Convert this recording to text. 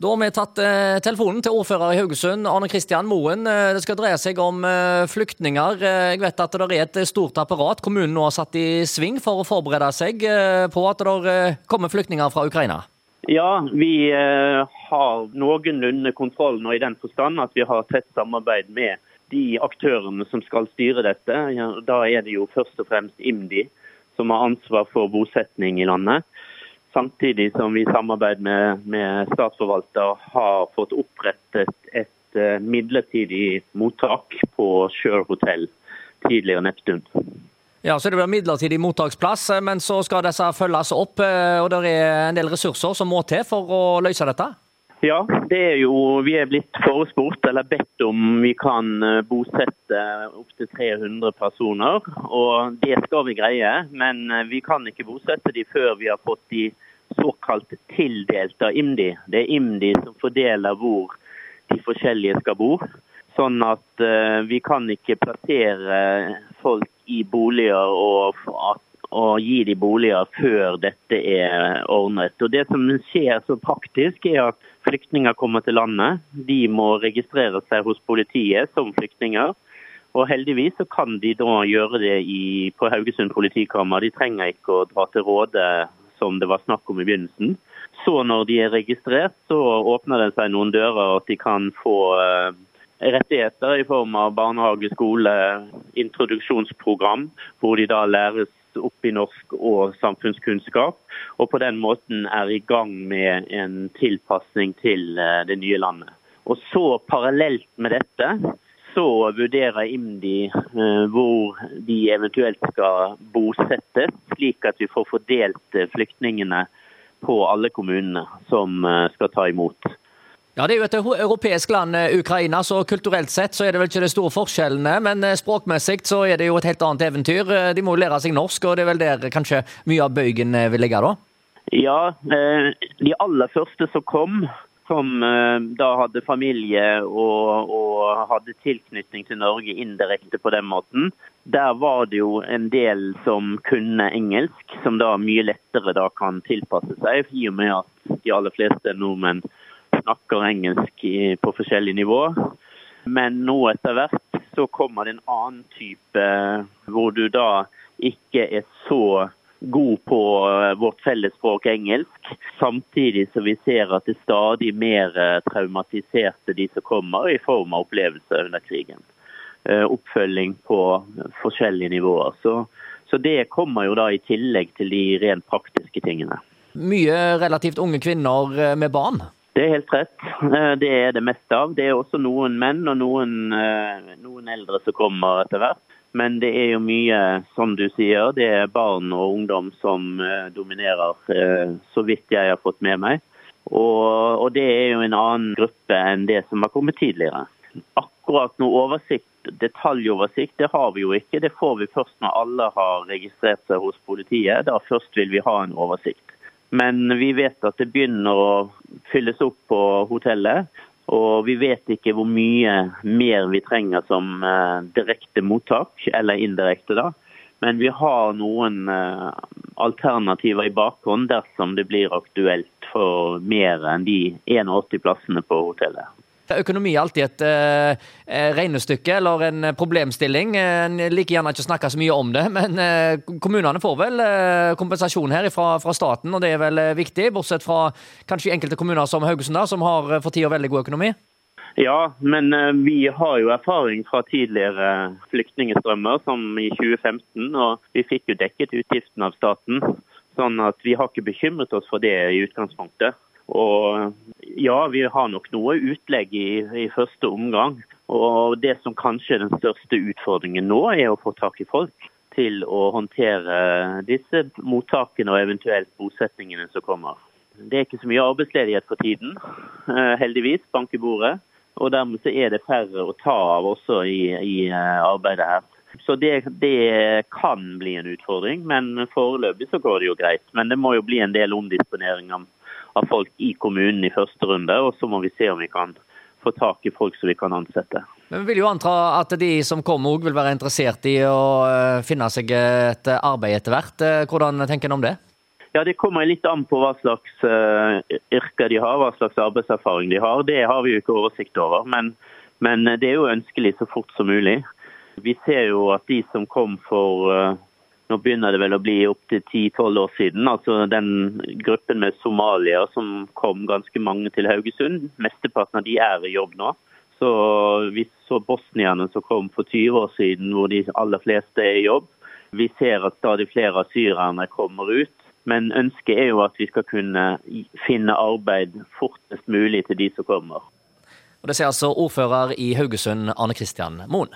Da har vi tatt eh, telefonen til ordfører i Haugesund, Arne Kristian Moen. Eh, det skal dreie seg om eh, flyktninger. Jeg vet at det er et stort apparat kommunen nå har satt i sving for å forberede seg på at det kommer flyktninger fra Ukraina. Ja, vi har noenlunde kontroll nå i den forstand at vi har tett samarbeid med de aktørene som skal styre dette. Da er det jo først og fremst IMDi som har ansvar for bosetning i landet. Samtidig som vi i samarbeid med, med statsforvalter har fått opprettet et uh, midlertidig mottak på Sjør hotell, tidligere Neptun. Ja, så Det blir midlertidig mottaksplass, eh, men så skal disse følges opp. Eh, og Det er en del ressurser som må til for å løse dette? Ja, det er jo, vi er blitt forespurt eller bedt om vi kan bosette opptil 300 personer. og Det skal vi greie, men vi kan ikke bosette de før vi har fått de såkalt tildelt av IMDi. Det er IMDi som fordeler hvor de forskjellige skal bo. Sånn at uh, vi kan ikke plassere folk i boliger og, og, gi de boliger før dette er ordnet. Og Det som skjer så praktisk, er at flyktninger kommer til landet. De må registrere seg hos politiet som flyktninger. Og Heldigvis så kan de da gjøre det i, på Haugesund politikammer. De trenger ikke å dra til Råde som det var snakk om i begynnelsen. Så når de er registrert, så åpner det seg noen dører at de kan få eh, rettigheter i form av barnehage, skole, introduksjonsprogram, hvor de da læres opp i norsk og samfunnskunnskap. Og på den måten er i gang med en tilpasning til eh, det nye landet. Og så parallelt med dette så vurderer IMDi eh, hvor de eventuelt skal bosettes, slik at vi får fordelt eh, flyktningene på alle kommunene som skal ta imot. Ja, Det er jo et europeisk land, Ukraina, så kulturelt sett så er det vel ikke de store forskjellene. Men språkmessig så er det jo et helt annet eventyr. De må jo lære seg norsk, og det er vel der kanskje mye av bøygen vil ligge da? Ja, de aller første som kom, som eh, da hadde familie og, og, hadde tilknytning til Norge indirekte på den måten. Der var det jo en del som kunne engelsk, som da mye lettere da kan tilpasse seg, i og med at de aller fleste nordmenn snakker engelsk på forskjellig nivå. Men nå etter hvert så kommer det en annen type hvor du da ikke er så god på eh, vårt fellesspråk engelsk, samtidig som vi ser at det er stadig mer eh, traumatiserte de som kommer, i form av opplevelser under krigen. Eh, oppfølging på forskjellige nivåer. Så, så det kommer jo da i tillegg til de rent praktiske tingene. Mye relativt unge kvinner med barn? Det er helt rett. Det er det meste av. Det er også noen menn og noen, noen eldre som kommer etter hvert. Men det er jo mye, som du sier, det er barn og ungdom som eh, dominerer, eh, så vidt jeg har fått med meg. Og, og, det er jo en annen gruppe enn det som har kommet tidligere. Akkurat noe oversikt, detaljoversikt, det har vi jo ikke. Det får vi først når alle har registrert seg hos politiet. Da først vil vi ha en oversikt. Men vi vet at det begynner å fylles opp på hotellet. Og vi vet ikke hvor mye mer vi trenger som uh, direkte mottak, eller indirekte, da. Men vi har noen uh, alternativer i bakhånd dersom det blir aktuelt for mer enn de 81 plassene på hotellet. Økonomi er alltid et uh, regnestykke eller en problemstilling. En liker gjerne ikke å snakke så mye om det, men uh, kommunene får vel uh, kompensasjon her fra, fra, staten, og det er vel viktig. Bortsett fra kanskje enkelte kommuner som Haugesund, da, som har for tida veldig god økonomi? Ja, men vi har jo erfaring fra tidligere flyktningstrømmer, som i 2015. Og vi fikk jo dekket utgiftene av staten. Sånn at vi har ikke bekymret oss for det i utgangspunktet. Og ja, vi har nok noe utlegg i, i, første omgang. Og det som kanskje er den største utfordringen nå, er å få tak i folk til å håndtere disse mottakene og eventuelt bosetningene som kommer. Det er ikke så mye arbeidsledighet for tiden, eh, heldigvis, bank i bordet. Og dermed så er det færre å ta av også i, i eh, arbeidet her. Så det, det, kan bli en utfordring, men foreløpig så går det jo greit. Men det må jo bli en del omdisponering av folk i kommunen i første runde. Og så må vi se om vi kan få tak i folk som vi kan ansette. Men Vi vil jo anta at de som kommer òg vil være interessert i å eh, finne seg et arbeid etter hvert. Eh, hvordan tenker en om det? Ja, Det kommer litt an på hva slags uh, yrker de har, hva slags arbeidserfaring de har. Det har vi jo ikke oversikt over. Men, men det er jo ønskelig så fort som mulig. Vi ser jo at de som kom for uh, nå begynner det vel å bli opptil 10-12 år siden. altså Den gruppen med somalier som kom ganske mange til Haugesund. Mesteparten av de er i jobb nå. Så Vi så bosnierne som kom for 20 år siden, hvor de aller fleste er i jobb. Vi ser at stadig flere av syrerne kommer ut. Men ønsket er jo at vi skal kunne finne arbeid fortest mulig til de som kommer. Og Det sier altså ordfører i Haugesund, Arne Kristian Moen.